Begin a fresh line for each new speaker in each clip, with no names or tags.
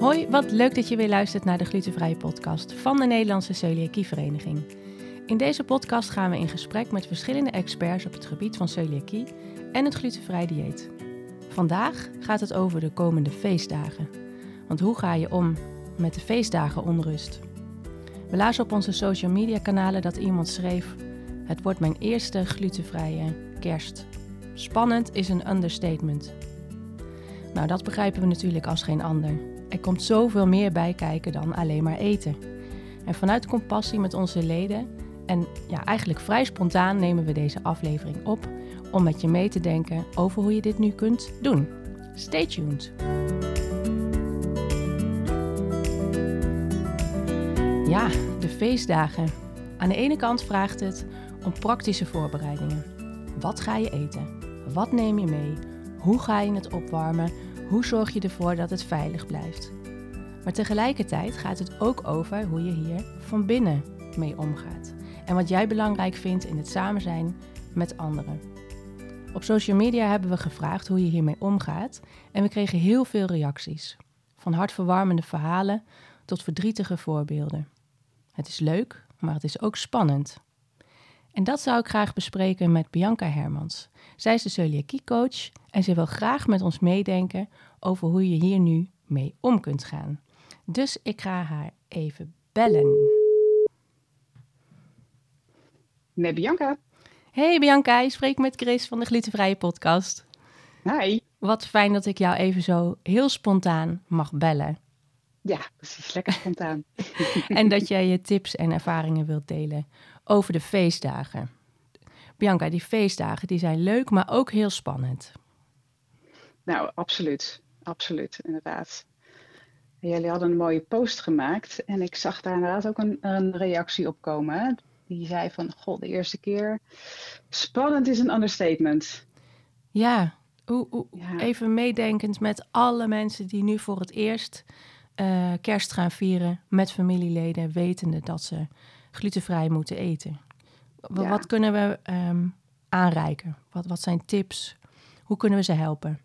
Hoi, wat leuk dat je weer luistert naar de Glutenvrije Podcast van de Nederlandse Celiakievereniging. In deze podcast gaan we in gesprek met verschillende experts op het gebied van celiakie en het glutenvrij dieet. Vandaag gaat het over de komende feestdagen. Want hoe ga je om met de feestdagen onrust? We lazen op onze social media kanalen dat iemand schreef: Het wordt mijn eerste glutenvrije kerst. Spannend is een understatement. Nou, dat begrijpen we natuurlijk als geen ander. Er komt zoveel meer bij kijken dan alleen maar eten. En vanuit compassie met onze leden en ja, eigenlijk vrij spontaan nemen we deze aflevering op om met je mee te denken over hoe je dit nu kunt doen. Stay tuned. Ja, de feestdagen. Aan de ene kant vraagt het om praktische voorbereidingen. Wat ga je eten? Wat neem je mee? Hoe ga je het opwarmen? Hoe zorg je ervoor dat het veilig blijft? Maar tegelijkertijd gaat het ook over hoe je hier van binnen mee omgaat. En wat jij belangrijk vindt in het samen zijn met anderen. Op social media hebben we gevraagd hoe je hiermee omgaat en we kregen heel veel reacties. Van hartverwarmende verhalen tot verdrietige voorbeelden. Het is leuk, maar het is ook spannend. En dat zou ik graag bespreken met Bianca Hermans. Zij is de celiakiecoach en ze wil graag met ons meedenken over hoe je hier nu mee om kunt gaan. Dus ik ga haar even bellen.
Met Bianca.
Hey Bianca, je spreekt met Chris van de Glutenvrije Podcast.
Hi.
Wat fijn dat ik jou even zo heel spontaan mag bellen.
Ja, precies. Lekker spontaan.
en dat jij je tips en ervaringen wilt delen over de feestdagen. Bianca, die feestdagen die zijn leuk, maar ook heel spannend.
Nou, absoluut. Absoluut, inderdaad. Jullie hadden een mooie post gemaakt en ik zag daar inderdaad ook een, een reactie op komen. Die zei van, god, de eerste keer. Spannend is een understatement.
Ja, even meedenkend met alle mensen die nu voor het eerst uh, kerst gaan vieren met familieleden, wetende dat ze glutenvrij moeten eten. Wat kunnen we um, aanreiken? Wat, wat zijn tips? Hoe kunnen we ze helpen?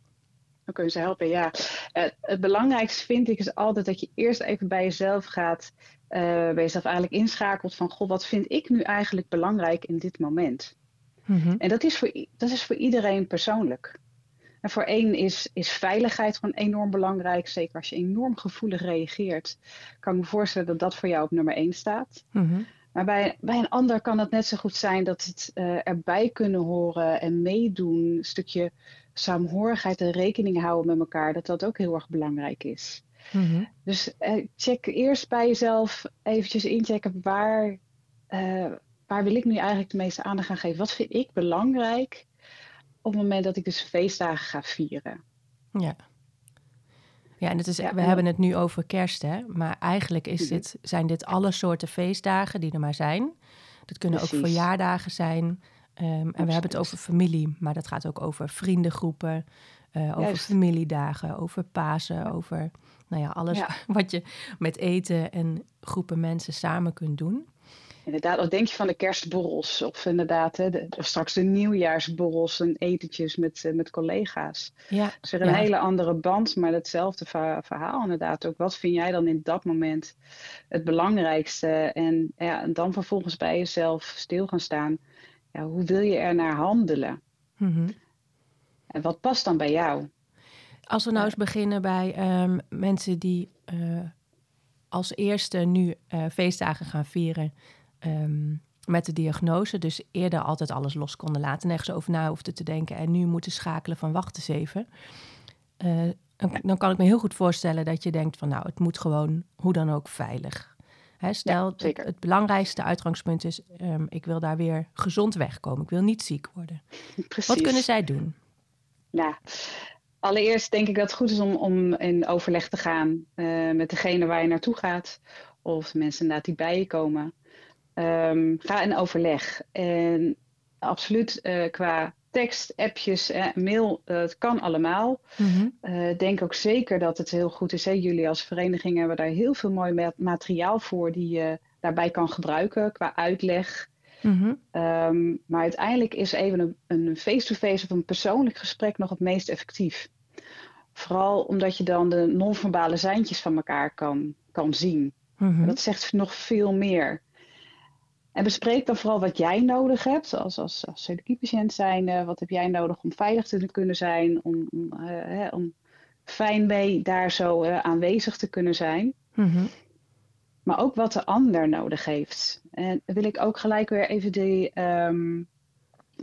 Hoe kunnen ze helpen? Ja, uh, het belangrijkste vind ik is altijd dat je eerst even bij jezelf gaat, uh, bij jezelf eigenlijk inschakelt van, goh, wat vind ik nu eigenlijk belangrijk in dit moment? Mm -hmm. En dat is, voor, dat is voor iedereen persoonlijk. En voor één is, is veiligheid gewoon enorm belangrijk. Zeker als je enorm gevoelig reageert, kan ik me voorstellen dat dat voor jou op nummer één staat. Mm -hmm. Maar bij, bij een ander kan het net zo goed zijn dat het uh, erbij kunnen horen en meedoen, een stukje saamhorigheid en rekening houden met elkaar, dat dat ook heel erg belangrijk is. Mm -hmm. Dus uh, check eerst bij jezelf eventjes inchecken waar, uh, waar wil ik nu eigenlijk de meeste aandacht aan geven? Wat vind ik belangrijk op het moment dat ik dus feestdagen ga vieren?
Ja. Ja, en het is, ja, we hebben het nu over kerst, hè? Maar eigenlijk is dit, zijn dit alle soorten feestdagen die er maar zijn. Dat kunnen Precies. ook verjaardagen zijn. Um, en we hebben het over familie, maar dat gaat ook over vriendengroepen, uh, over familiedagen, over Pasen, over nou ja, alles wat je met eten en groepen mensen samen kunt doen.
Inderdaad, wat denk je van de kerstborrels? Of inderdaad, hè, de, of straks de nieuwjaarsborrels en etentjes met, uh, met collega's. Ja, dus er een ja. hele andere band, maar hetzelfde verhaal inderdaad. Ook wat vind jij dan in dat moment het belangrijkste? En, ja, en dan vervolgens bij jezelf stil gaan staan. Ja, hoe wil je er naar handelen? Mm -hmm. En wat past dan bij jou?
Als we nou eens beginnen bij um, mensen die uh, als eerste nu uh, feestdagen gaan vieren um, met de diagnose, dus eerder altijd alles los konden laten, nergens over na hoefden te denken en nu moeten schakelen van wacht eens even. Uh, dan kan ik me heel goed voorstellen dat je denkt van nou, het moet gewoon hoe dan ook veilig. Hè, stel, ja, het, het, belangrijkste uitgangspunt is, um, ik wil daar weer gezond wegkomen. Ik wil niet ziek worden. Precies. Wat kunnen zij doen?
Nou, allereerst denk ik dat het goed is om, om in overleg te gaan uh, met degene waar je naartoe gaat. Of mensen inderdaad die bij je komen. Um, ga in overleg. En absoluut uh, qua tekst, appjes, eh, mail, uh, het kan allemaal. Mm-hmm. uh, denk ook zeker dat het heel goed is. Hè? Jullie als vereniging hebben daar heel veel mooi materiaal voor die je daarbij kan gebruiken qua uitleg. Mm-hmm. Um, maar uiteindelijk is even een face-to-face -face of een persoonlijk gesprek nog het meest effectief. Vooral omdat je dan de non-verbale zijntjes van elkaar kan, kan zien.
Mhm.
Dat zegt nog veel meer. En bespreek dan vooral wat jij nodig hebt als, als, zijn. wat heb jij nodig om veilig te kunnen zijn, om, om, eh, hè, om fijn mee daar zo eh, aanwezig te kunnen zijn.
Mhm.
Maar ook wat de ander nodig heeft. En wil ik ook gelijk weer even die ehm,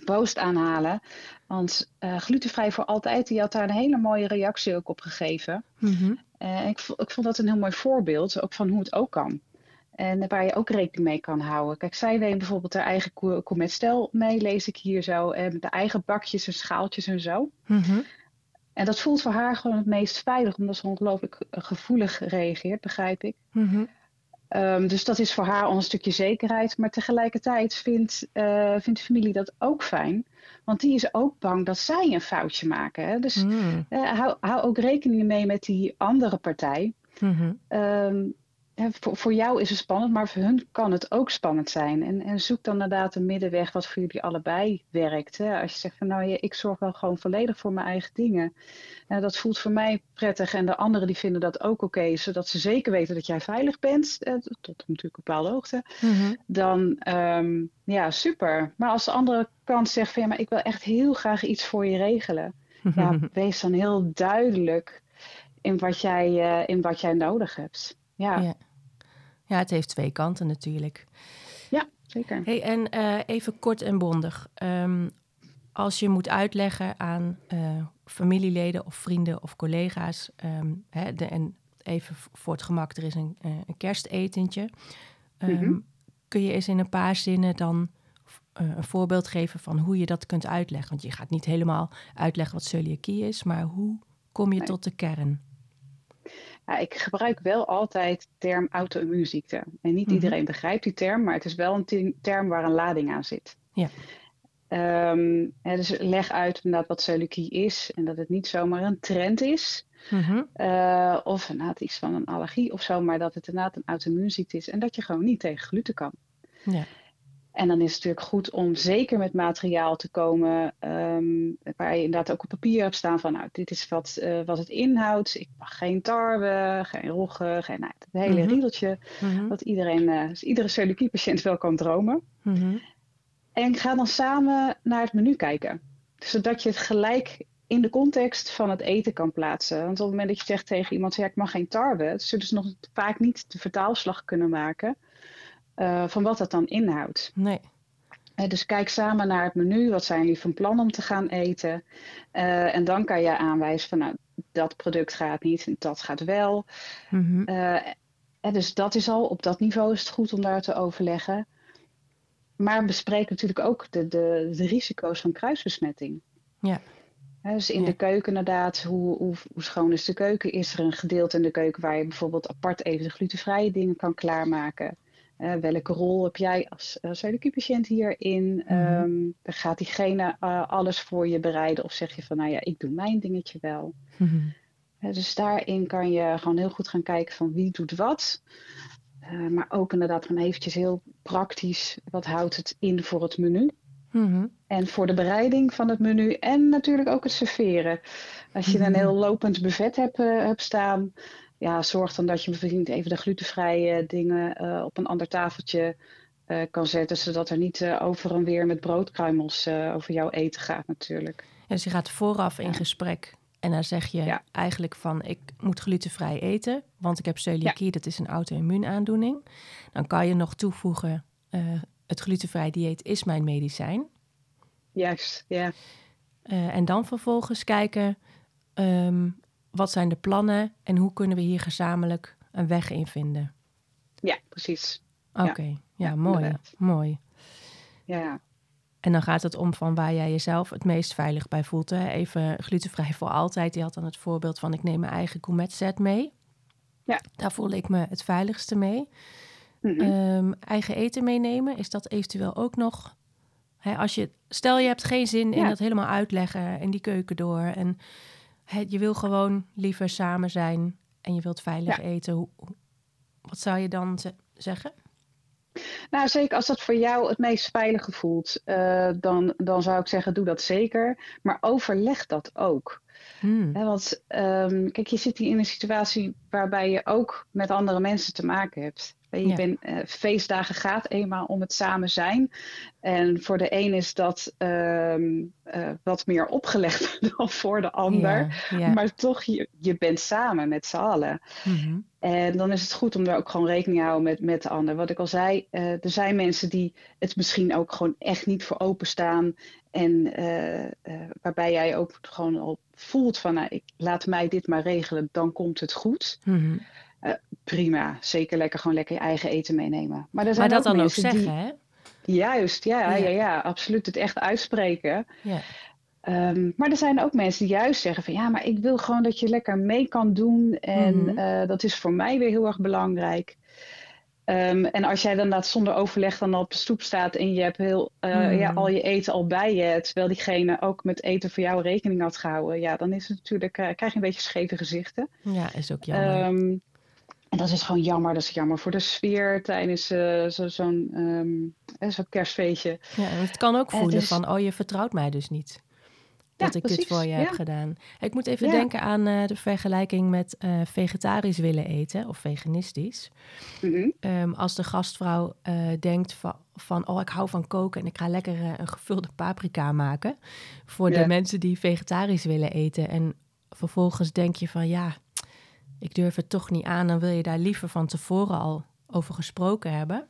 post aanhalen. Want uh, Glutenvrij voor Altijd, die had daar een hele mooie reactie ook op gegeven.
Mhm.
Ik, ik vond dat een heel mooi voorbeeld, ook van hoe het ook kan. En waar je ook rekening mee kan houden. Kijk, zij neemt bijvoorbeeld haar eigen cometstel mee, lees ik hier zo. En met de eigen bakjes en schaaltjes en zo.
Mhm.
En dat voelt voor haar gewoon het meest veilig, omdat ze ongelooflijk gevoelig reageert, begrijp ik.
Mhm.
Ehm, dus dat is voor haar al een stukje zekerheid. Maar tegelijkertijd vindt, uh, vindt de familie dat ook fijn. Want die is ook bang dat zij een foutje maken. Hè? Dus
Mm.
uh, hou, hou, ook rekening mee met die andere partij. Um, voor, voor, jou is het spannend, maar voor hun kan het ook spannend zijn. En, en zoek dan inderdaad een middenweg wat voor jullie allebei werkt. Hè? Als je zegt van nou ja, ik zorg wel gewoon volledig voor mijn eigen dingen. En dat voelt voor mij prettig en de anderen die vinden dat ook oké. zodat ze zeker weten dat jij veilig bent, eh, tot natuurlijk op bepaalde hoogte.
Mhm.
Dan um, ja, super. Maar als de andere kant zegt van ja, maar ik wil echt heel graag iets voor je regelen. Ja, wees dan heel duidelijk in wat jij, uh, in wat jij nodig hebt. Ja.
ja. Ja, het heeft twee kanten natuurlijk.
Ja, zeker.
Hey, en uh, even kort en bondig. Um, als je moet uitleggen aan uh, familieleden of vrienden of collega's... Um, hè, de, en even voor het gemak, er is een, uh, een kerstetentje. Um, mm -hmm. Kun je eens in een paar zinnen dan een voorbeeld geven van hoe je dat kunt uitleggen? Want je gaat niet helemaal uitleggen wat celiakie is, maar hoe kom je nee. tot de kern?
Ja, ik gebruik wel altijd de term auto-immuunziekte. En niet mm -hmm. iedereen begrijpt die term, maar het is wel een term waar een lading aan zit.
Ja.
Um, dus leg uit inderdaad wat celiakie is en dat het niet zomaar een trend is.
Mm -hmm.
uh, of inderdaad iets van een allergie of zo, maar dat het inderdaad een auto-immuunziekte is en dat je gewoon niet tegen gluten kan.
Ja.
En dan is het natuurlijk goed om zeker met materiaal te komen um, waar je inderdaad ook op papier hebt staan van nou, dit is wat, uh, wat het inhoudt. Ik mag geen tarwe, geen rogge, geen, nou, het hele
Mhm.
riedeltje. Dat iedereen, uh, dus iedere celiakie-patiënt wel kan dromen.
Mhm.
En ga dan samen naar het menu kijken. Zodat je het gelijk in de context van het eten kan plaatsen. Want op het moment dat je zegt tegen iemand, ja, ik mag geen tarwe, zullen ze nog vaak niet de vertaalslag kunnen maken uh, van wat dat dan inhoudt.
Nee.
Uh, dus kijk samen naar het menu. Wat zijn jullie van plan om te gaan eten? Uh, en dan kan je aanwijzen van, nou, dat product gaat niet, dat gaat wel.
Mhm.
dus dat is al, op dat niveau is het goed om daar te overleggen. Maar bespreek natuurlijk ook de, de, de risico's van kruisbesmetting.
Ja.
dus in
Ja.
de keuken inderdaad, hoe, hoe, hoe, schoon is de keuken? Is er een gedeelte in de keuken waar je bijvoorbeeld apart even de glutenvrije dingen kan klaarmaken? Uh, welke rol heb jij als uh, celiakie-patiënt hierin?
Mhm.
Um, gaat diegene uh, alles voor je bereiden? Of zeg je van, nou ja, ik doe mijn dingetje wel.
Mhm.
dus daarin kan je gewoon heel goed gaan kijken van wie doet wat. Maar ook inderdaad gewoon eventjes heel praktisch, wat houdt het in voor het menu?
Mhm.
En voor de bereiding van het menu en natuurlijk ook het serveren. Als je een heel lopend buffet hebt, hebt staan, ja, zorg dan dat je bijvoorbeeld even de glutenvrije dingen uh, op een ander tafeltje uh, kan zetten, zodat er niet uh, over en weer met broodkruimels over jouw eten gaat natuurlijk.
Ja, dus je gaat vooraf in
Ja.
gesprek en dan zeg je
Ja.
eigenlijk van ik moet glutenvrij eten, want ik heb celiakie, dat is een auto-immuunaandoening. Dan kan je nog toevoegen, eh, het glutenvrij dieet is mijn medicijn.
Juist, ja.
Eh, en dan vervolgens kijken, ehm, wat zijn de plannen en hoe kunnen we hier gezamenlijk een weg in vinden.
Ja, precies.
Oké, ja,
Ja,
mooi,
inderdaad.
mooi.
Ja,
En dan gaat het om van waar jij jezelf het meest veilig bij voelt. Hè? Even glutenvrij voor altijd. Die had dan het voorbeeld van ik neem mijn eigen gourmet set mee.
Ja.
Daar voel ik me het veiligste mee.
Mhm.
Ehm, eigen eten meenemen, is dat eventueel ook nog... Hè, als je, stel je hebt geen zin in dat helemaal uitleggen en die keuken door. En je wil gewoon liever samen zijn en je wilt veilig
Ja.
eten. Hoe, wat zou je dan ze- zeggen?
Nou, zeker als dat voor jou het meest veilige voelt, uh, dan, dan zou ik zeggen, doe dat zeker. Maar overleg dat ook. Hmm. want um, kijk, je zit hier in een situatie waarbij je ook met andere mensen te maken hebt. Je bent, uh, feestdagen gaat eenmaal om het samen zijn. En voor de een is dat uh, wat meer opgelegd dan voor de ander. Maar toch, je, je bent samen met z'n allen. Mm En dan is het goed om daar ook gewoon rekening te houden met, met de ander. Wat ik al zei, uh, er zijn mensen die het misschien ook gewoon echt niet voor openstaan. En waarbij jij ook gewoon al voelt van, nou, ik laat mij dit maar regelen, dan komt het goed. Mm uh, prima, zeker lekker gewoon lekker je eigen eten meenemen.
Maar, er zijn maar dat dan ook zeggen, hè?
Juist, ja, ja, ja, ja, absoluut. Het echt uitspreken. Ja. Um, maar er zijn ook mensen die juist zeggen van ja, maar ik wil gewoon dat je lekker mee kan doen. En mm -hmm. uh, dat is voor mij weer heel erg belangrijk. Um, en als jij dan dat zonder overleg dan op de stoep staat en je hebt heel, uh, mm. ja, al je eten al bij je, terwijl diegene ook met eten voor jou rekening had gehouden, ja, dan is het natuurlijk, uh, krijg je een beetje scheve gezichten.
Ja, is ook jammer. Um,
en dat is gewoon jammer. Dat is jammer voor de sfeer tijdens uh, zo'n um, zo kerstfeestje.
Ja, het kan ook voelen van, oh, je vertrouwt mij dus niet. Dat ik dit voor je heb gedaan. Ik moet even denken aan uh, de vergelijking met uh, vegetarisch willen eten of veganistisch. Mm -hmm. um, als de gastvrouw denkt van, van, oh, ik hou van koken en ik ga lekker een gevulde paprika maken. Voor de mensen die vegetarisch willen eten. En vervolgens denk je van, ja, ik durf het toch niet aan, dan wil je daar liever van tevoren al over gesproken hebben.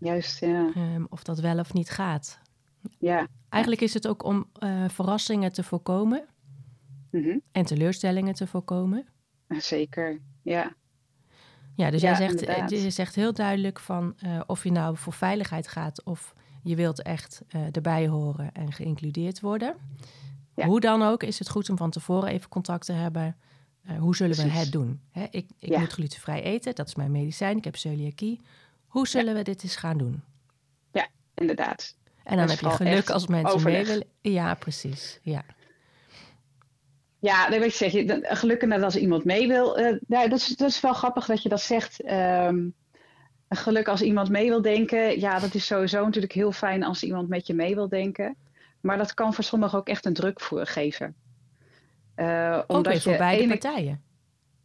Juist, ja.
Um, of dat wel of niet gaat.
Ja.
Eigenlijk is het ook om uh, verrassingen te voorkomen mm -hmm. en teleurstellingen te voorkomen.
Zeker, ja.
Ja, dus ja, jij zegt, eh, je zegt heel duidelijk van uh, of je nou voor veiligheid gaat of je wilt echt uh, erbij horen en geïncludeerd worden. Ja. Hoe dan ook is het goed om van tevoren even contact te hebben uh, hoe zullen Precies. we het doen? Hè, ik ik ja. moet glutenvrij eten, dat is mijn medicijn, ik heb celiakie. Hoe zullen ja. we dit eens gaan doen?
Ja, inderdaad.
En dan heb je geluk als mensen overleg. mee willen. Ja, precies. Ja.
Ja, dat weet je zeggen. Gelukkig dat als iemand mee wil. Uh, nou, dat, is, dat is wel grappig dat je dat zegt. Um, geluk als iemand mee wil denken. Ja, dat is sowieso natuurlijk heel fijn als iemand met je mee wil denken. Maar dat kan voor sommigen ook echt een druk voor geven.
Uh, omdat voor beide ene... partijen.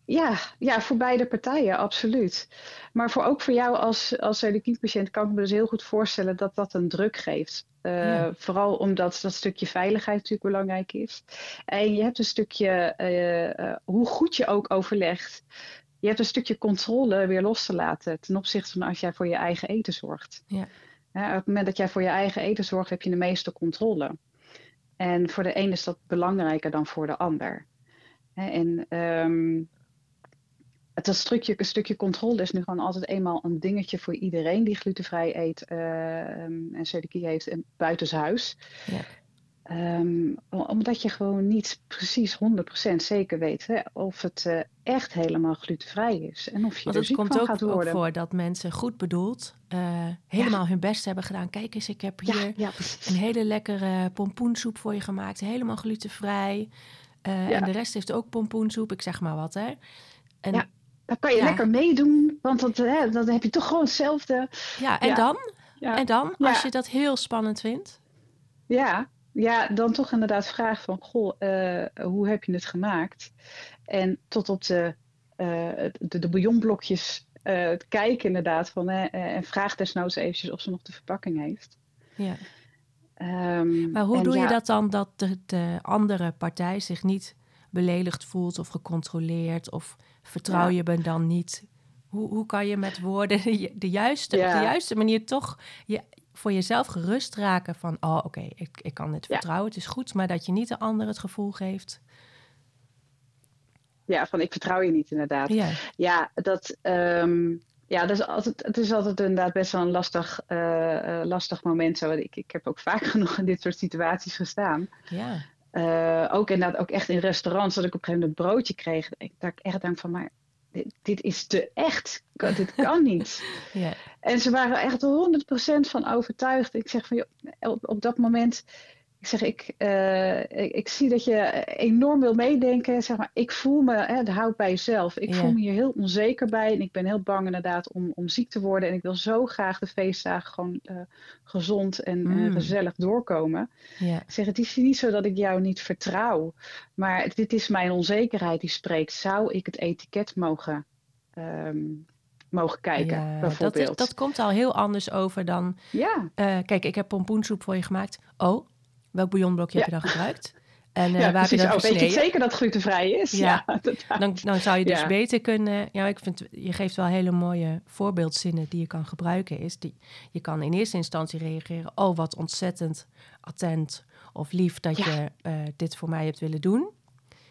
Ja, ja, voor beide partijen, absoluut. Maar voor, ook voor jou als, als patiënt kan ik me dus heel goed voorstellen dat dat een druk geeft. Uh, ja. Vooral omdat dat stukje veiligheid natuurlijk belangrijk is. En je hebt een stukje, uh, hoe goed je ook overlegt, je hebt een stukje controle weer los te laten ten opzichte van als jij voor je eigen eten zorgt. Ja. op het moment dat jij voor je eigen eten zorgt, heb je de meeste controle. En voor de een is dat belangrijker dan voor de ander. En um, het stukje, een stukje controle is nu gewoon altijd eenmaal een dingetje voor iedereen die glutenvrij eet uh, en celiakie heeft en buitenshuis. Ja. Um, omdat je gewoon niet precies 100% zeker weet hè, of het uh, echt helemaal glutenvrij is. En of je
Want
er ziek
komt
van
ook,
gaat worden.
ook voor dat mensen goed bedoeld uh, helemaal ja. hun best hebben gedaan. Kijk eens, ik heb hier ja, een hele lekkere pompoensoep voor je gemaakt. Helemaal glutenvrij. Uh, en de rest heeft ook pompoensoep. Ik zeg maar wat, hè.
En, ja, dan kan je lekker meedoen. Want dat, hè, dan heb je toch gewoon hetzelfde.
Ja, en dan? En dan, als je dat heel spannend vindt?
Ja, ja, dan toch inderdaad vraag van, goh, uh, hoe heb je het gemaakt? En tot op de, uh, de, de bouillonblokjes uh, kijken inderdaad van, en vraag desnoods eventjes of ze nog de verpakking heeft.
Ja. Um, maar hoe doe ja, je dat dan dat de, de, andere partij zich niet beledigd voelt of gecontroleerd of vertrouw ja. je me dan niet? Hoe, hoe kan je met woorden de, juiste, ja. op de juiste manier toch je, voor jezelf gerust raken van, oh oké, okay, ik, ik kan dit ja. vertrouwen, het is goed, maar dat je niet de ander het gevoel geeft.
Ja, van ik vertrouw je niet inderdaad. Ja, ja dat, um, ja, dat is altijd, het is altijd inderdaad best wel een lastig, uh, uh, lastig moment. Zo. Ik, ik heb ook vaak genoeg in dit soort situaties gestaan. Ja. Uh, ook inderdaad, ook echt in restaurants, dat ik op een gegeven moment een broodje kreeg. Dat ik echt denk van, maar dit, dit is te echt. Dit kan niet. ja. En ze waren echt 100% van overtuigd. Ik zeg van, joh, op, op dat moment Ik zeg, ik, uh, ik, ik, zie dat je enorm wil meedenken. Zeg maar, ik voel me, hè, houd bij jezelf. Ik voel me hier heel onzeker bij. En ik ben heel bang inderdaad om, om ziek te worden. En ik wil zo graag de feestdagen gewoon uh, gezond en mm. gezellig doorkomen. Ik zeg, het is niet zo dat ik jou niet vertrouw. Maar dit is mijn onzekerheid die spreekt. Zou ik het etiket mogen um, mogen kijken, ja, bijvoorbeeld.
Dat, is, dat komt al heel anders over dan... Ja. Kijk, ik heb pompoensoep voor je gemaakt. Oh, welk bouillonblokje heb je dan gebruikt? En uh,
ja,
waar
heb je dan oh, Weet je zeker dat het glutenvrij is?
Ja, dan, dan zou je dus beter kunnen... Ja, ik vind, je geeft wel hele mooie voorbeeldzinnen die je kan gebruiken. Is die, je kan in eerste instantie reageren... oh, wat ontzettend attent of lief dat je uh, dit voor mij hebt willen doen.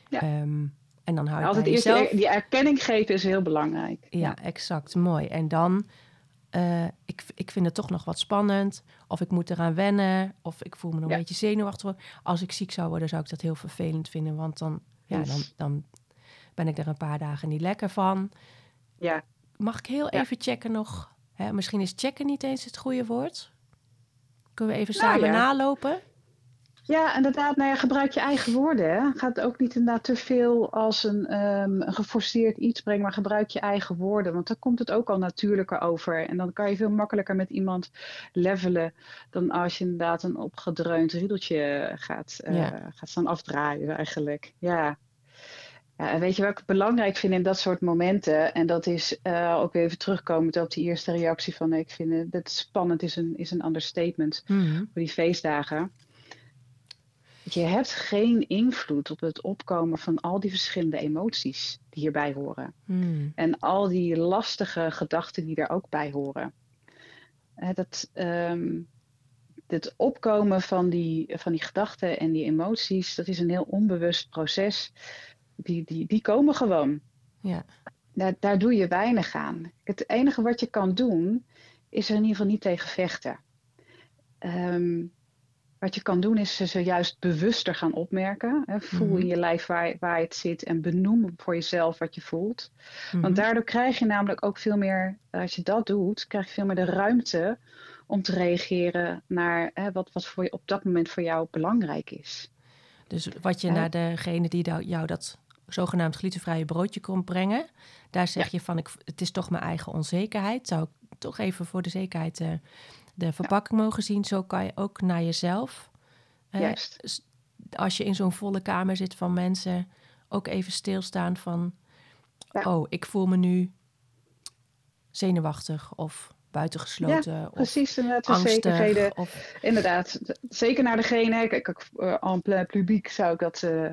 Ja. Um, en dan hou je
Altijd eerst die erkenning geven is heel belangrijk.
Ja, exact. Mooi. En dan, uh, ik, ik vind het toch nog wat spannend. Of ik moet eraan wennen. Of ik voel me nog een beetje zenuwachtig. Als ik ziek zou worden, zou ik dat heel vervelend vinden. Want dan, ja, dan, dan ben ik er een paar dagen niet lekker van. Ja. Mag ik heel even checken nog? Hè, misschien is checken niet eens het goede woord. Kunnen we even nou, samen nalopen?
Ja, inderdaad. Nou ja, gebruik je eigen woorden. Hè. Gaat ook niet inderdaad te veel als een, um, een geforceerd iets brengen, maar gebruik je eigen woorden. Want dan komt het ook al natuurlijker over. En dan kan je veel makkelijker met iemand levelen dan als je inderdaad een opgedreund riedeltje gaat, uh, gaat staan afdraaien eigenlijk. Ja. Ja, en weet je wat ik belangrijk vind in dat soort momenten? En dat is uh, ook even terugkomend op die eerste reactie van ik vind het spannend is een, is een understatement mm voor die feestdagen je hebt geen invloed op het opkomen van al die verschillende emoties die hierbij horen. Hmm. En al die lastige gedachten die er ook bij horen. dat, um, het opkomen van die, van die gedachten en die emoties, dat is een heel onbewust proces. Die, die, die komen gewoon. Ja. Daar, daar doe je weinig aan. Het enige wat je kan doen, is er in ieder geval niet tegen vechten. Um, wat je kan doen is ze juist bewuster gaan opmerken. Hè. Voel in mhm. je lijf waar, waar het zit en benoem voor jezelf wat je voelt. Want mhm. daardoor krijg je namelijk ook veel meer, als je dat doet, krijg je veel meer de ruimte om te reageren naar hè, wat, wat voor je op dat moment voor jou belangrijk is.
Dus wat je naar degene die jou dat zogenaamd glutenvrije broodje komt brengen, daar zeg je van ik, het is toch mijn eigen onzekerheid. Zou ik toch even voor de zekerheid uh, de verpakking mogen zien. Zo kan je ook naar jezelf. Juist. Als je in zo'n volle kamer zit van mensen, ook even stilstaan van... Oh, ik voel me nu zenuwachtig of buitengesloten. Ja,
precies. Inderdaad, zekerheden. Of... Inderdaad, zeker naar degene. Kijk, uh, en plein publiek zou ik dat. Uh,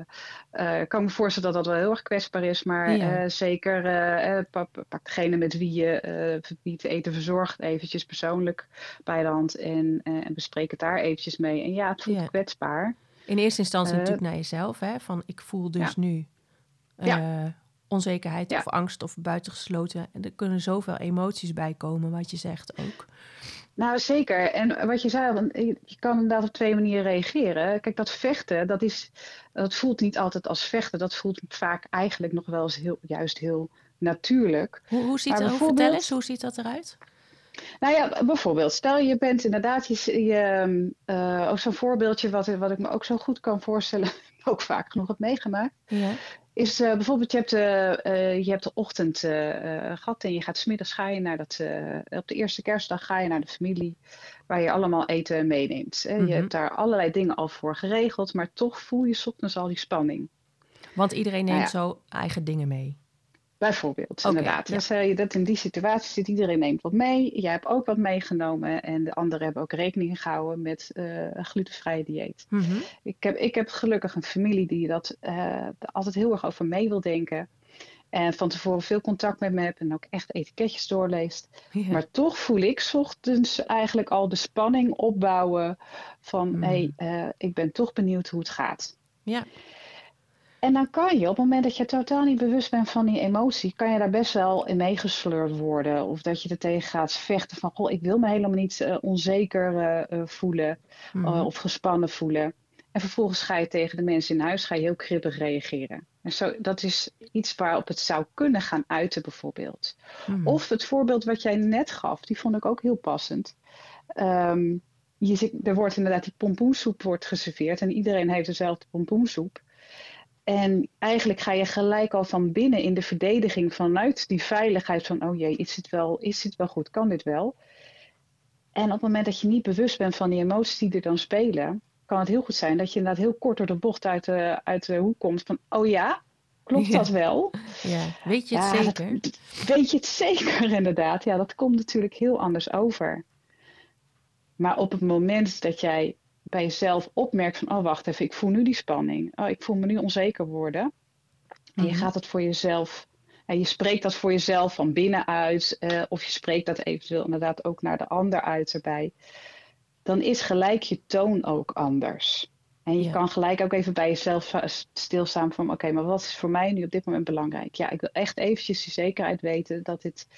uh, kan me voorstellen dat dat wel heel erg kwetsbaar is. Maar zeker pak, pak, degene met wie je verbiedt eten verzorgt eventjes persoonlijk bij de hand. En, en bespreek het daar eventjes mee. En ja, het voelt kwetsbaar.
In eerste instantie natuurlijk naar jezelf. Hè, van ik voel dus nu. Ja onzekerheid of angst of buitengesloten. En er kunnen zoveel emoties bij komen, wat je zegt ook.
Nou, zeker. En wat je zei, je kan inderdaad op twee manieren reageren. Kijk, dat vechten, dat, is, dat voelt niet altijd als vechten. Dat voelt vaak eigenlijk nog wel eens heel, juist heel natuurlijk.
Hoe, hoe ziet dat, vertel eens, hoe ziet dat eruit?
Nou ja, bijvoorbeeld, stel je bent inderdaad, je, je uh, ook zo'n voorbeeldje wat, wat ik me ook zo goed kan voorstellen, ook vaak genoeg heb meegemaakt. Ja is uh, bijvoorbeeld, je hebt, uh, je hebt de ochtend gehad en je gaat smiddags ga je naar dat, op de eerste kerstdag ga je naar de familie waar je allemaal eten meeneemt. Je mhm. hebt daar allerlei dingen al voor geregeld, maar toch voel je ochtends al die spanning.
Want iedereen neemt nou zo eigen dingen mee.
Bijvoorbeeld, inderdaad. Ja. stel je dat in die situatie zit, iedereen neemt wat mee. Jij hebt ook wat meegenomen en de anderen hebben ook rekening gehouden met uh, een glutenvrije dieet. Mhm. ik, heb, ik heb gelukkig een familie die dat uh, altijd heel erg over mee wil denken. En van tevoren veel contact met me hebt en ook echt etiketjes doorleest. Maar toch voel ik ochtends eigenlijk al de spanning opbouwen van hé, mhm. hey, uh, ik ben toch benieuwd hoe het gaat. Ja. En dan kan je, op het moment dat je totaal niet bewust bent van die emotie, kan je daar best wel in meegesleurd worden. Of dat je er tegen gaat vechten van, goh, ik wil me helemaal niet uh, onzeker uh, voelen mm. of gespannen voelen. En vervolgens ga je tegen de mensen in huis ga je heel kribbig reageren. En zo, dat is iets waarop het zou kunnen gaan uiten bijvoorbeeld. Mm. Of het voorbeeld wat jij net gaf, die vond ik ook heel passend. Um, je, er wordt inderdaad die pompoensoep wordt geserveerd en iedereen heeft dezelfde pompoensoep. En eigenlijk ga je gelijk al van binnen in de verdediging vanuit die veiligheid van, oh jee, is dit wel, is dit wel goed, kan dit wel? En op het moment dat je niet bewust bent van die emoties die er dan spelen, kan het heel goed zijn dat je inderdaad heel kort door de bocht uit de, uit de hoek komt van, oh ja, klopt dat wel?
Ja, weet je het zeker?
weet je het zeker inderdaad? Ja, dat komt natuurlijk heel anders over. Maar op het moment dat jij bij jezelf opmerkt van, oh wacht even, ik voel nu die spanning. Oh, ik voel me nu onzeker worden. En je mhm. gaat het voor jezelf, en je spreekt dat voor jezelf van binnenuit, uh, of je spreekt dat eventueel inderdaad ook naar de ander uit erbij. Dan is gelijk je toon ook anders. En je kan gelijk ook even bij jezelf stilstaan van oké, maar wat is voor mij nu op dit moment belangrijk? Ja, ik wil echt eventjes die zekerheid weten dat dit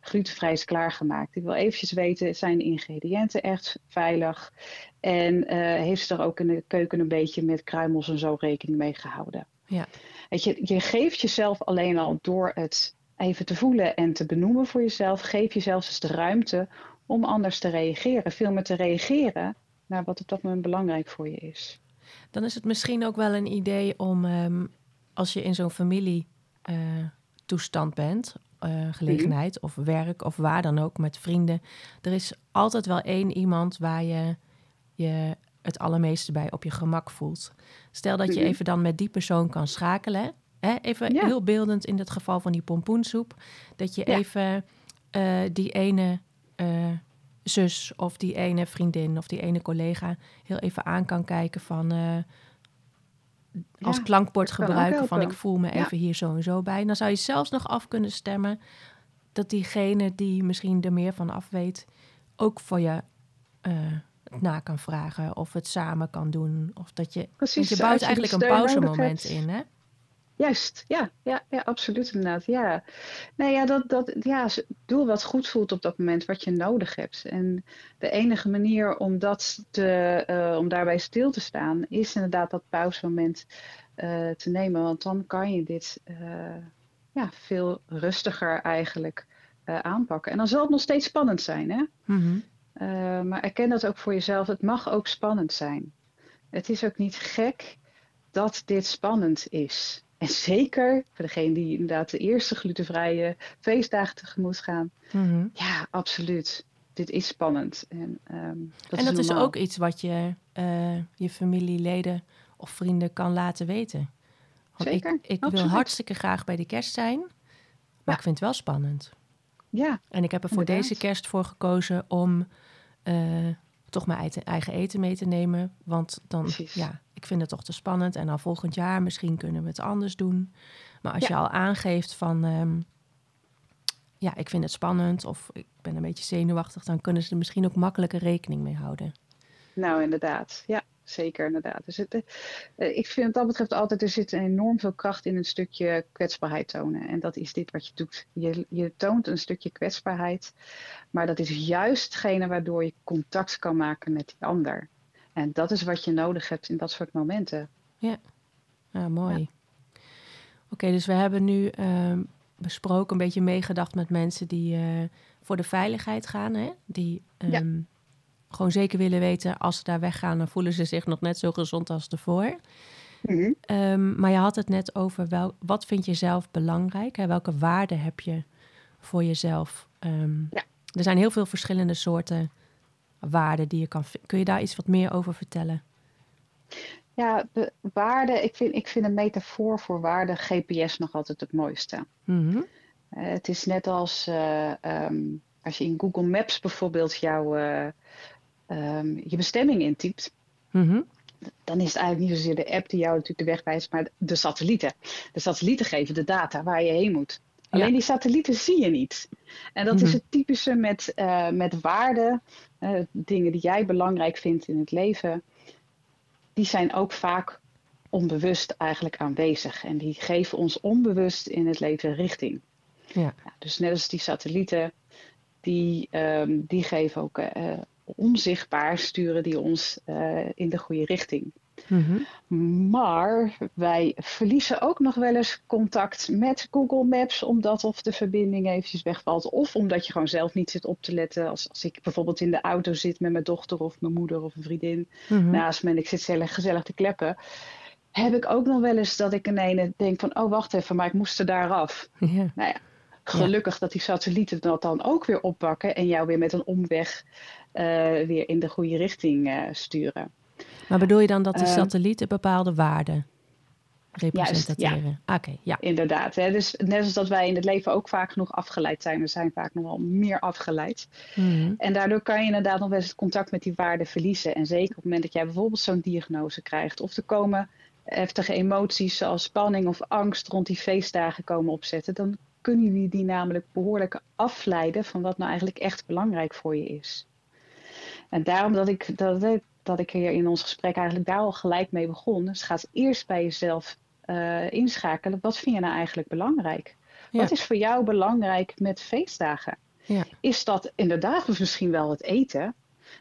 glutenvrij is klaargemaakt. Ik wil eventjes weten, zijn de ingrediënten echt veilig? En uh, heeft ze er ook in de keuken een beetje met kruimels en zo rekening mee gehouden?
Ja.
Weet je, je geeft jezelf alleen al door het even te voelen en te benoemen voor jezelf, geef jezelf dus de ruimte om anders te reageren. Veel meer te reageren naar wat op dat moment belangrijk voor je is.
Dan is het misschien ook wel een idee om, ehm, als je in zo'n familietoestand uh, bent, uh, gelegenheid of werk of waar dan ook met vrienden, er is altijd wel één iemand waar je je het allermeeste bij op je gemak voelt. Stel dat je mhm. even dan met die persoon kan schakelen. Hè? Even heel beeldend in het geval van die pompoensoep. Dat je even uh, die ene uh, zus of die ene vriendin of die ene collega heel even aan kan kijken van uh, als ja, klankbord gebruiken van ik voel me even hier zo en zo bij. Dan zou je zelfs nog af kunnen stemmen dat diegene die misschien er meer van af weet ook voor je uh, het na kan vragen of het samen kan doen. Of dat je, Precies, je bouwt eigenlijk een pauzemoment in, hè?
Juist, ja, ja, ja, absoluut inderdaad. Ja. Nee, ja, dat, dat, ja, doe wat goed voelt op dat moment, wat je nodig hebt. En de enige manier om, dat te, uh, om daarbij stil te staan, is inderdaad dat pauzemoment uh, te nemen. Want dan kan je dit uh, ja, veel rustiger eigenlijk aanpakken. En dan zal het nog steeds spannend zijn, hè? Mm maar erken dat ook voor jezelf. Het mag ook spannend zijn. Het is ook niet gek dat dit spannend is. En zeker voor degene die inderdaad de eerste glutenvrije feestdagen tegemoet gaan. Mhm. Ja, absoluut. Dit is spannend. En, um,
dat, en is, dat is, ook iets wat je uh, je familieleden of vrienden kan laten weten.
Want zeker.
Ik, ik wil hartstikke graag bij de kerst zijn, maar ik vind het wel spannend.
Ja.
En ik heb er voor deze kerst voor gekozen om uh, toch mijn eigen eten mee te nemen. Want dan, ja, ik vind het toch te spannend. En dan volgend jaar misschien kunnen we het anders doen. Maar als je al aangeeft van, um, ja, ik vind het spannend of ik ben een beetje zenuwachtig, dan kunnen ze er misschien ook makkelijker rekening mee houden.
Nou, inderdaad. Ja, zeker inderdaad. Dus het, uh, ik vind wat dat betreft altijd, er zit enorm veel kracht in een stukje kwetsbaarheid tonen. En dat is dit wat je doet. Je, je toont een stukje kwetsbaarheid, maar dat is juist hetgene waardoor je contact kan maken met die ander. En dat is wat je nodig hebt in dat soort momenten.
Ja, mooi. Oké, dus we hebben nu uh, besproken, een beetje meegedacht met mensen die uh, voor de veiligheid gaan. Hè? Die um, gewoon zeker willen weten, als ze daar weggaan, dan voelen ze zich nog net zo gezond als ervoor. Mm um, maar je had het net over wel, wat vind je zelf belangrijk? Hè? Welke waarden heb je voor jezelf? Ja. Er zijn heel veel verschillende soorten waarden die je kan. Kun je daar iets wat meer over vertellen?
Ja, de waarde, ik vind, ik vind een metafoor voor waarde GPS nog altijd het mooiste. Mm -hmm. uh, het is net als uh, um, als je in Google Maps bijvoorbeeld jouw uh, um, je bestemming intypt. Mm -hmm. Dan is het eigenlijk niet zozeer de app die jou natuurlijk de weg wijst, maar de satellieten. De satellieten geven de data waar je heen moet. Alleen die satellieten zie je niet. En dat is mhm. het typische met, uh, met waarden, uh, dingen die jij belangrijk vindt in het leven. Die zijn ook vaak onbewust eigenlijk aanwezig. En die geven ons onbewust in het leven richting. Ja. ja dus net als die satellieten, die, um, die geven ook uh, onzichtbaar, sturen die ons in de goede richting. Mhm. Maar wij verliezen ook nog wel eens contact met Google Maps, omdat of de verbinding eventjes wegvalt, of omdat je gewoon zelf niet zit op te letten. Als, als ik bijvoorbeeld in de auto zit met mijn dochter of mijn moeder of een vriendin mhm. naast me en ik zit gezellig, gezellig te kleppen, heb ik ook nog wel eens dat ik ineens denk van, oh wacht even, maar ik moest er daar af. Ja. Nou ja, gelukkig dat die satellieten dat dan ook weer oppakken en jou weer met een omweg uh, weer in de goede richting uh, sturen.
Maar bedoel je dan dat de ehm, satellieten bepaalde waarden representeren?
ja. Ah, oké, ja. Inderdaad. Hè? Dus net als dat wij in het leven ook vaak genoeg afgeleid zijn. We zijn vaak nog wel meer afgeleid. Mhm. En daardoor kan je inderdaad nog eens het contact met die waarden verliezen. En zeker op het moment dat jij bijvoorbeeld zo'n diagnose krijgt. Of er komen heftige emoties zoals spanning of angst rond die feestdagen komen opzetten. Dan kunnen jullie die namelijk behoorlijk afleiden van wat nou eigenlijk echt belangrijk voor je is. En daarom dat ik, dat, dat ik hier in ons gesprek eigenlijk daar al gelijk mee begon. Dus ga eerst bij jezelf uh, inschakelen. Wat vind je nou eigenlijk belangrijk? Wat is voor jou belangrijk met feestdagen? Ja. Is dat inderdaad misschien wel het eten?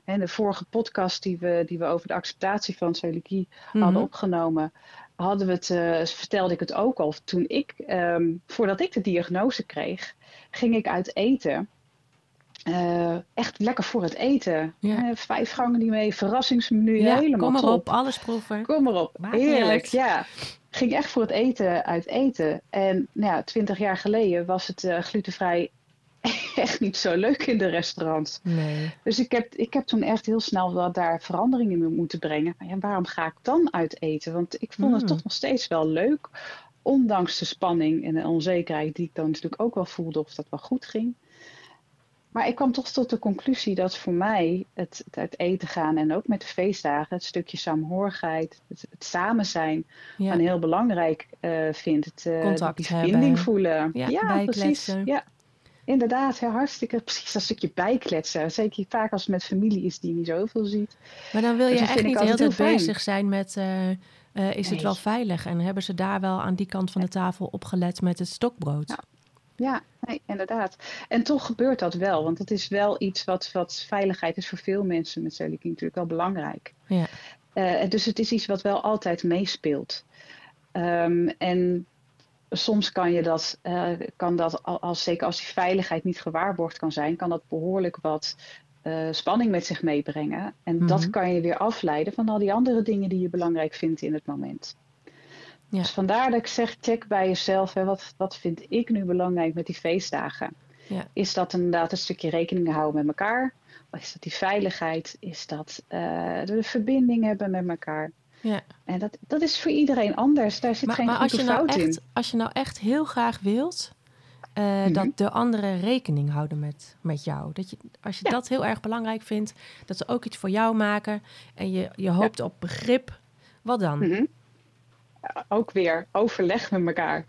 En de vorige podcast die we, die we over de acceptatie van celiakie mm hadden opgenomen, hadden we het, uh, vertelde ik het ook al. Toen ik, um, voordat ik de diagnose kreeg, ging ik uit eten. Uh, echt lekker voor het eten. Ja. Uh, vijf gangen niet mee, verrassingsmenu, ja, helemaal
kom
maar
op, alles proeven.
Kom maar op, heerlijk, ja. Ging echt voor het eten uit eten. En nou ja, twintig jaar geleden was het uh, glutenvrij echt niet zo leuk in de restaurants. Nee. Dus ik heb, ik heb toen echt heel snel wel daar veranderingen in moeten brengen. Maar ja, waarom ga ik dan uit eten? Want ik vond het hmm. toch nog steeds wel leuk. Ondanks de spanning en de onzekerheid die ik dan natuurlijk ook wel voelde of dat wel goed ging. Maar ik kwam toch tot de conclusie dat voor mij het, het eten gaan en ook met de feestdagen, het stukje saamhorigheid, het, het samen zijn, een heel belangrijk uh, vind. Het, uh,
Contact
die verbinding voelen.
Ja, ja precies.
Ja, inderdaad, hartstikke precies dat stukje bijkletsen. Zeker vaak als het met familie is die niet zoveel ziet.
Maar dan wil je dus echt niet hele tijd bezig zijn met... Uh, is het wel veilig? En hebben ze daar wel aan die kant van de tafel opgelet met het stokbrood?
Ja. Ja, nee, inderdaad. En toch gebeurt dat wel, want dat is wel iets wat, wat veiligheid is voor veel mensen met celiakie natuurlijk wel belangrijk. Ja. Uh, dus het is iets wat wel altijd meespeelt. Um, en soms kan je dat, uh, kan dat als, zeker als die veiligheid niet gewaarborgd kan zijn, kan dat behoorlijk wat uh, spanning met zich meebrengen. En dat mhm. kan je weer afleiden van al die andere dingen die je belangrijk vindt in het moment. Ja. Dus vandaar dat ik zeg, check bij jezelf, hè, wat, wat vind ik nu belangrijk met die feestdagen? Ja. Is dat inderdaad een stukje rekening houden met elkaar? Of is dat die veiligheid? Is dat uh, de verbinding hebben met elkaar? Ja. En dat, dat is voor iedereen anders. Daar zit geen maar als je nou
fout
echt, in.
Als je nou echt heel graag wilt uh, dat de anderen rekening houden met, met jou. Dat je, als je dat heel erg belangrijk vindt, dat ze ook iets voor jou maken en je, je hoopt op begrip, wat dan?
Mm -hmm. Ook weer overleg met elkaar.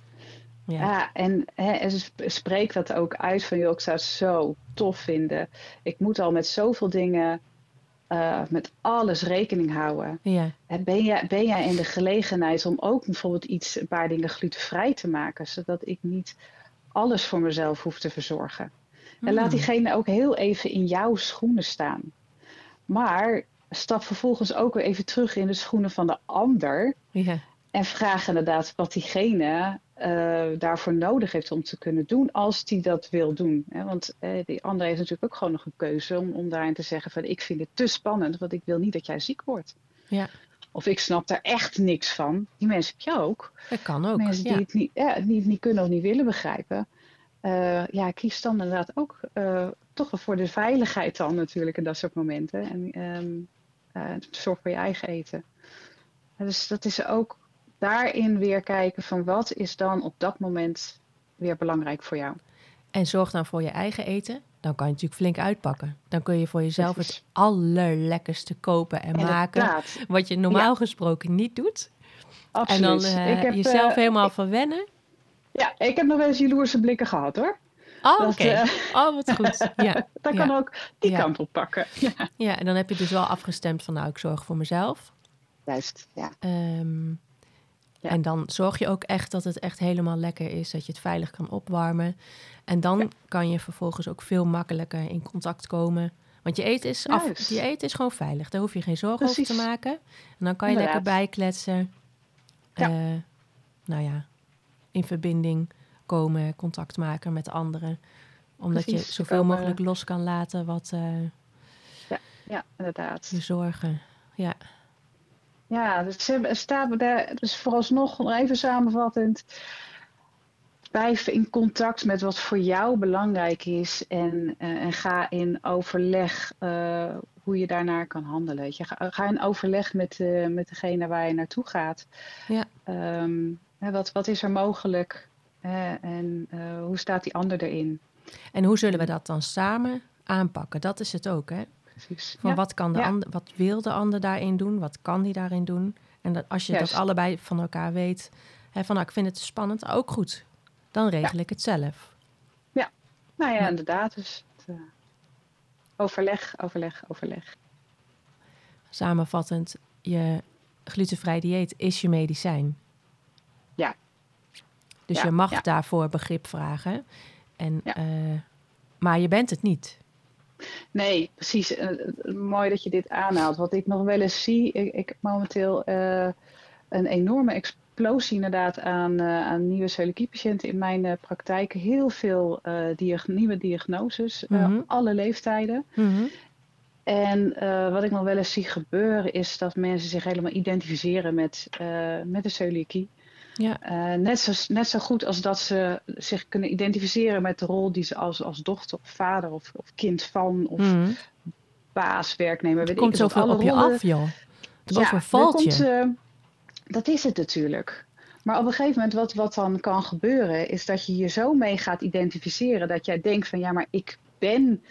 Ja, ja en, hè, en spreek dat ook uit van, joh, ik zou het zo tof vinden. Ik moet al met zoveel dingen uh, met alles rekening houden. Ja. Ben, jij, ben jij in de gelegenheid om ook bijvoorbeeld iets, een paar dingen glutenvrij te maken, zodat ik niet alles voor mezelf hoef te verzorgen? En laat hmm. diegene ook heel even in jouw schoenen staan. Maar stap vervolgens ook weer even terug in de schoenen van de ander. Ja. En vraag inderdaad wat diegene uh, daarvoor nodig heeft om te kunnen doen als die dat wil doen. Want uh, die andere heeft natuurlijk ook gewoon nog een keuze om, om daarin te zeggen van ik vind het te spannend, want ik wil niet dat jij ziek wordt. Ja. Of ik snap daar echt niks van. Die mensen heb je ook.
Dat kan ook.
Mensen die, het niet, ja, niet, niet kunnen of niet willen begrijpen. Uh, ja, kies dan inderdaad ook toch wel voor de veiligheid dan natuurlijk in dat soort momenten. En um, zorg voor je eigen eten. Dus dat is ook daarin weer kijken van wat is dan op dat moment weer belangrijk voor jou.
En zorg dan voor je eigen eten. Dan kan je natuurlijk flink uitpakken. Dan kun je voor jezelf het allerlekkerste kopen en maken. Wat je normaal gesproken niet doet. Absoluut. En dan uh, heb, jezelf uh, helemaal verwennen.
Ja, ik heb nog wel eens jaloerse blikken gehad hoor.
Oh, oké. Okay. Uh, oh, wat goed. Ja.
dat kan ook die kant op pakken.
Ja. ja, en dan heb je dus wel afgestemd van nou, ik zorg voor mezelf.
Juist, ja.
Um, en dan zorg je ook echt dat het echt helemaal lekker is, dat je het veilig kan opwarmen. En dan kan je vervolgens ook veel makkelijker in contact komen. Want je eten is, af,
Juist.
je eten is gewoon veilig. Daar hoef je geen zorgen over te maken. En dan kan je
Inderdaad.
lekker bijkletsen.
Ja.
Eh, nou ja, in verbinding komen, contact maken met anderen. Omdat
Precies,
je zoveel
komen-
mogelijk los kan laten wat eh,
Ja, inderdaad.
je zorgen. Ja,
Ja, dus ze staat daar, dus vooralsnog nog even samenvattend. Blijf in contact met wat voor jou belangrijk is en, eh, en ga in overleg eh, hoe je daarnaar kan handelen. Weet je. Ga, ga in overleg met, eh, met degene waar je naartoe gaat.
Ja.
Ehm, hè, wat, wat is er mogelijk hè, en hoe staat die ander erin?
En hoe zullen we dat dan samen aanpakken? Dat is het ook, hè?
Precies.
Van
Ja,
wat, kan de
ja.
ander, wat wil de ander daarin doen? Wat kan die daarin doen? En dat, als je dat allebei van elkaar weet, hè, van nou, ik vind het spannend, ook goed. Dan regel ik het zelf.
Nou ja,
Ja.
inderdaad. Dus het, eh, overleg, overleg, overleg.
Samenvattend, je glutenvrij dieet is je medicijn.
Ja.
Dus
Ja,
je mag
ja.
daarvoor begrip vragen. En,
Ja.
eh, maar je bent het niet.
Nee, precies. Eh, eh, mooi dat je dit aanhaalt. Wat ik nog wel eens zie, ik, ik heb momenteel eh, een enorme explosie inderdaad aan, aan nieuwe celiakie-patiënten in mijn praktijk. Heel veel diag- nieuwe diagnoses,
Mhm.
alle leeftijden. En eh, wat ik nog wel eens zie gebeuren is dat mensen zich helemaal identificeren met, met de celiakie.
Ja.
Eh, net, zo, net zo goed als dat ze zich kunnen identificeren met de rol die ze als, als dochter of vader of, of kind van of
Mhm.
baas, werknemer,
Er
weet
komt
ik het,
zoveel op je
rollen-
af, joh. Het
Ja,
overvalt
er
je.
komt, eh, dat is het natuurlijk. Maar op een gegeven moment, wat, wat dan kan gebeuren, is dat je je zo mee gaat identificeren dat jij denkt van ja, maar ik ben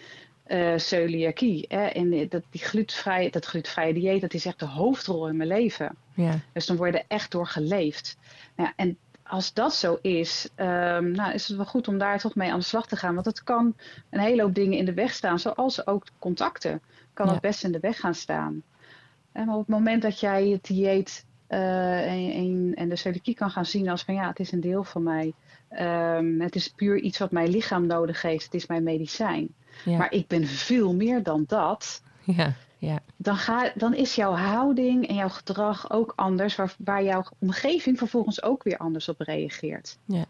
eh celiakie. Hè? En dat, die glutenvrije, dat glutenvrije dieet, dat is echt de hoofdrol in mijn leven.
Ja.
Dus dan word je er echt door geleefd. Nou, ja, en als dat zo is, ehm, nou, is het wel goed om daar toch mee aan de slag te gaan. Want het kan een hele hoop dingen in de weg staan, zoals ook contacten. Kan
Ja.
het best in de weg gaan staan. En maar op het moment dat jij het dieet eh, en, en, en de celiakie kan gaan zien als van ja, het is een deel van mij. Ehm, het is puur iets wat mijn lichaam nodig heeft. Het is mijn medicijn.
Ja.
Maar ik ben veel meer dan dat
ja, ja,
dan, ga, dan is jouw houding en jouw gedrag ook anders, waar, waar jouw omgeving vervolgens ook weer anders op reageert.
Ja.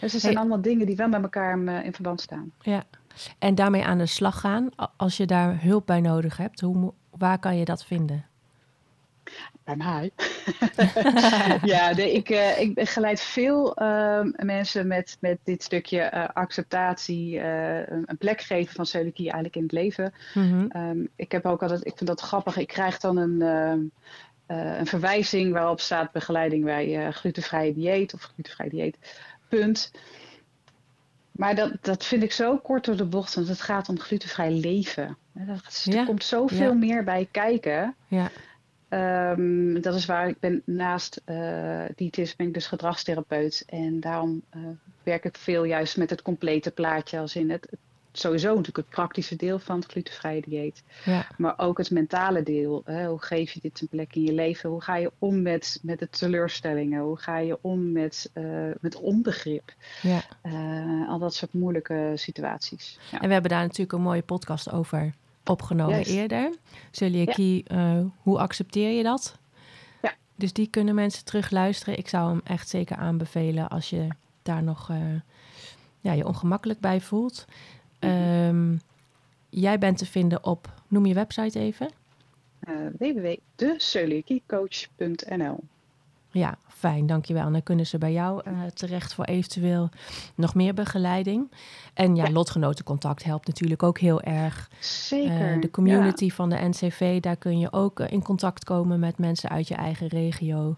Dus er zijn
Hey.
allemaal dingen die wel met elkaar eh, in verband staan.
ja. En daarmee aan de slag gaan. Als je daar hulp bij nodig hebt, hoe, waar kan je dat vinden?
Bij mij. ja, nee, ik, eh, ik begeleid veel ehm, mensen met, met dit stukje eh, acceptatie, eh, een plek geven van celiakie eigenlijk in het leven.
Mhm.
Ehm, ik heb ook altijd, ik vind dat grappig, ik krijg dan een, ehm, eh, een verwijzing waarop staat begeleiding bij glutenvrije dieet of glutenvrij dieet, punt. Maar dat, dat vind ik zo kort door de bocht, want het gaat om glutenvrij leven. Er
Ja,
komt zoveel
ja.
meer bij kijken.
Ja,
Ehm, dat is waar ik ben naast diëtist ben ik dus gedragstherapeut. En daarom eh, werk ik veel juist met het complete plaatje. Als in het, het- sowieso natuurlijk het praktische deel van het glutenvrije dieet.
ja,
Maar ook het mentale deel. Hè? Hoe geef je dit een plek in je leven? Hoe ga je om met, met de teleurstellingen? Hoe ga je om met, eh, met onbegrip?
ja.
Al dat soort moeilijke situaties. Ja.
En we hebben daar natuurlijk een mooie podcast over opgenomen eerder. Celiakie, eh, hoe accepteer je dat?
Ja.
Dus die kunnen mensen terug luisteren. Ik zou hem echt zeker aanbevelen als je daar nog eh, ja, je ongemakkelijk bij voelt.
Mhm.
Ehm, jij bent te vinden op, noem je website even.
Eh www.deceliakiecoach.nl
Ja, fijn, dankjewel. En dan kunnen ze bij jou eh, terecht voor eventueel nog meer begeleiding. En ja,
Ja.
lotgenotencontact helpt natuurlijk ook heel erg.
Zeker.
Eh, de community van de NCV, daar kun je ook eh, in contact komen met mensen uit je eigen regio.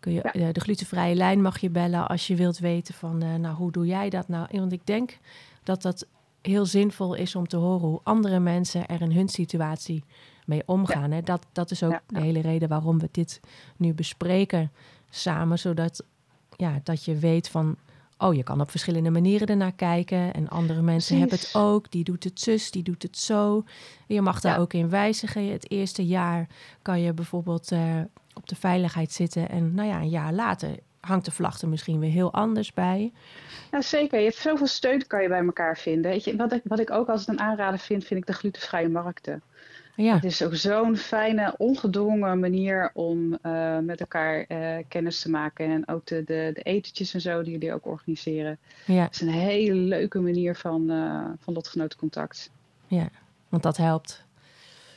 Kun je,
Ja.
de glutenvrije lijn mag je bellen als je wilt weten van, nou, hoe doe jij dat nou? Want ik denk dat dat heel zinvol is om te horen hoe andere mensen er in hun situatie mee omgaan. Hè? Dat, dat is ook de hele reden waarom we dit nu bespreken samen, zodat ja, dat je weet van, oh, je kan op verschillende manieren ernaar kijken en andere mensen hebben het ook. Die doet het zus, die doet het zo. Je mag daar
Ja.
ook in wijzigen. Het eerste jaar kan je bijvoorbeeld eh, op de veiligheid zitten en nou ja, een jaar later hangt de vlag er misschien weer heel anders bij.
Ja, zeker. Je hebt zoveel steun kan je bij elkaar vinden. Weet je, wat, ik, wat ik ook als een aanrader vind, vind ik de glutenvrije markten. Ja. Het is ook zo'n fijne, ongedwongen manier om uh, met elkaar uh, kennis te maken. En ook de, de, de, etentjes en zo die jullie ook organiseren. Ja. Het is een hele leuke manier van, uh, van lotgenotencontact.
Ja, want dat helpt.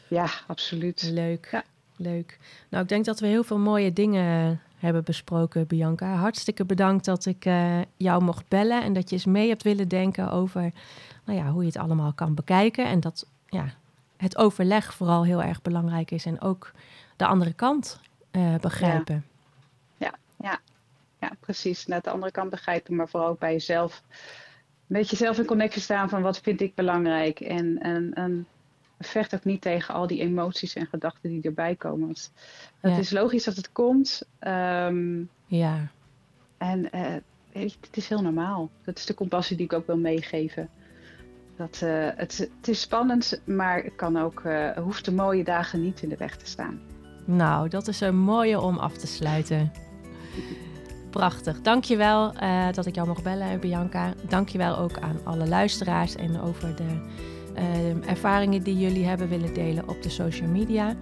Ja, absoluut.
Leuk. Ja. Leuk. Nou, ik denk dat we heel veel mooie dingen hebben besproken, Bianca. Hartstikke bedankt dat ik jou mocht bellen en dat je eens mee hebt willen denken over nou ja, hoe je het allemaal kan bekijken. En dat ja, het overleg vooral heel erg belangrijk is en ook de andere kant uh, begrijpen.
Ja. ja, ja, precies. Net de andere kant begrijpen, maar vooral ook bij jezelf. Een beetje zelf in connectie staan van wat vind ik belangrijk. En, en, en vecht ook niet tegen al die emoties en gedachten die erbij komen. Want het is logisch dat het komt. Um, ja. En uh, het is heel normaal. Dat is de compassie die ik ook wil meegeven. Dat, uh, het, het, is spannend, maar kan ook, uh, hoeft de mooie dagen niet in de weg te staan.
Nou, dat is een mooie om af te sluiten. Prachtig. Dankjewel uh, dat ik jou mocht bellen, Bianca. Dankjewel ook aan alle luisteraars en over de ervaringen die jullie hebben willen delen op de social media.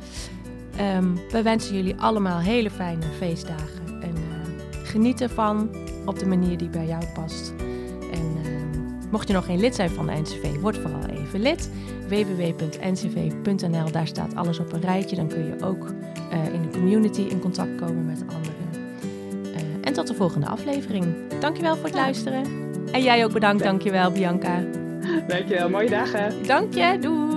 Um, we wensen jullie allemaal hele fijne feestdagen en geniet ervan op de manier die bij jou past. Mocht je nog geen lid zijn van de NCV, word vooral even lid. www.ncv.nl, daar staat alles op een rijtje. Dan kun je ook uh, in de community in contact komen met anderen. Uh, en tot de volgende aflevering. Dankjewel voor het luisteren. En jij ook bedankt, dankjewel Bianca.
Dankjewel, mooie dagen.
Dank je, doei.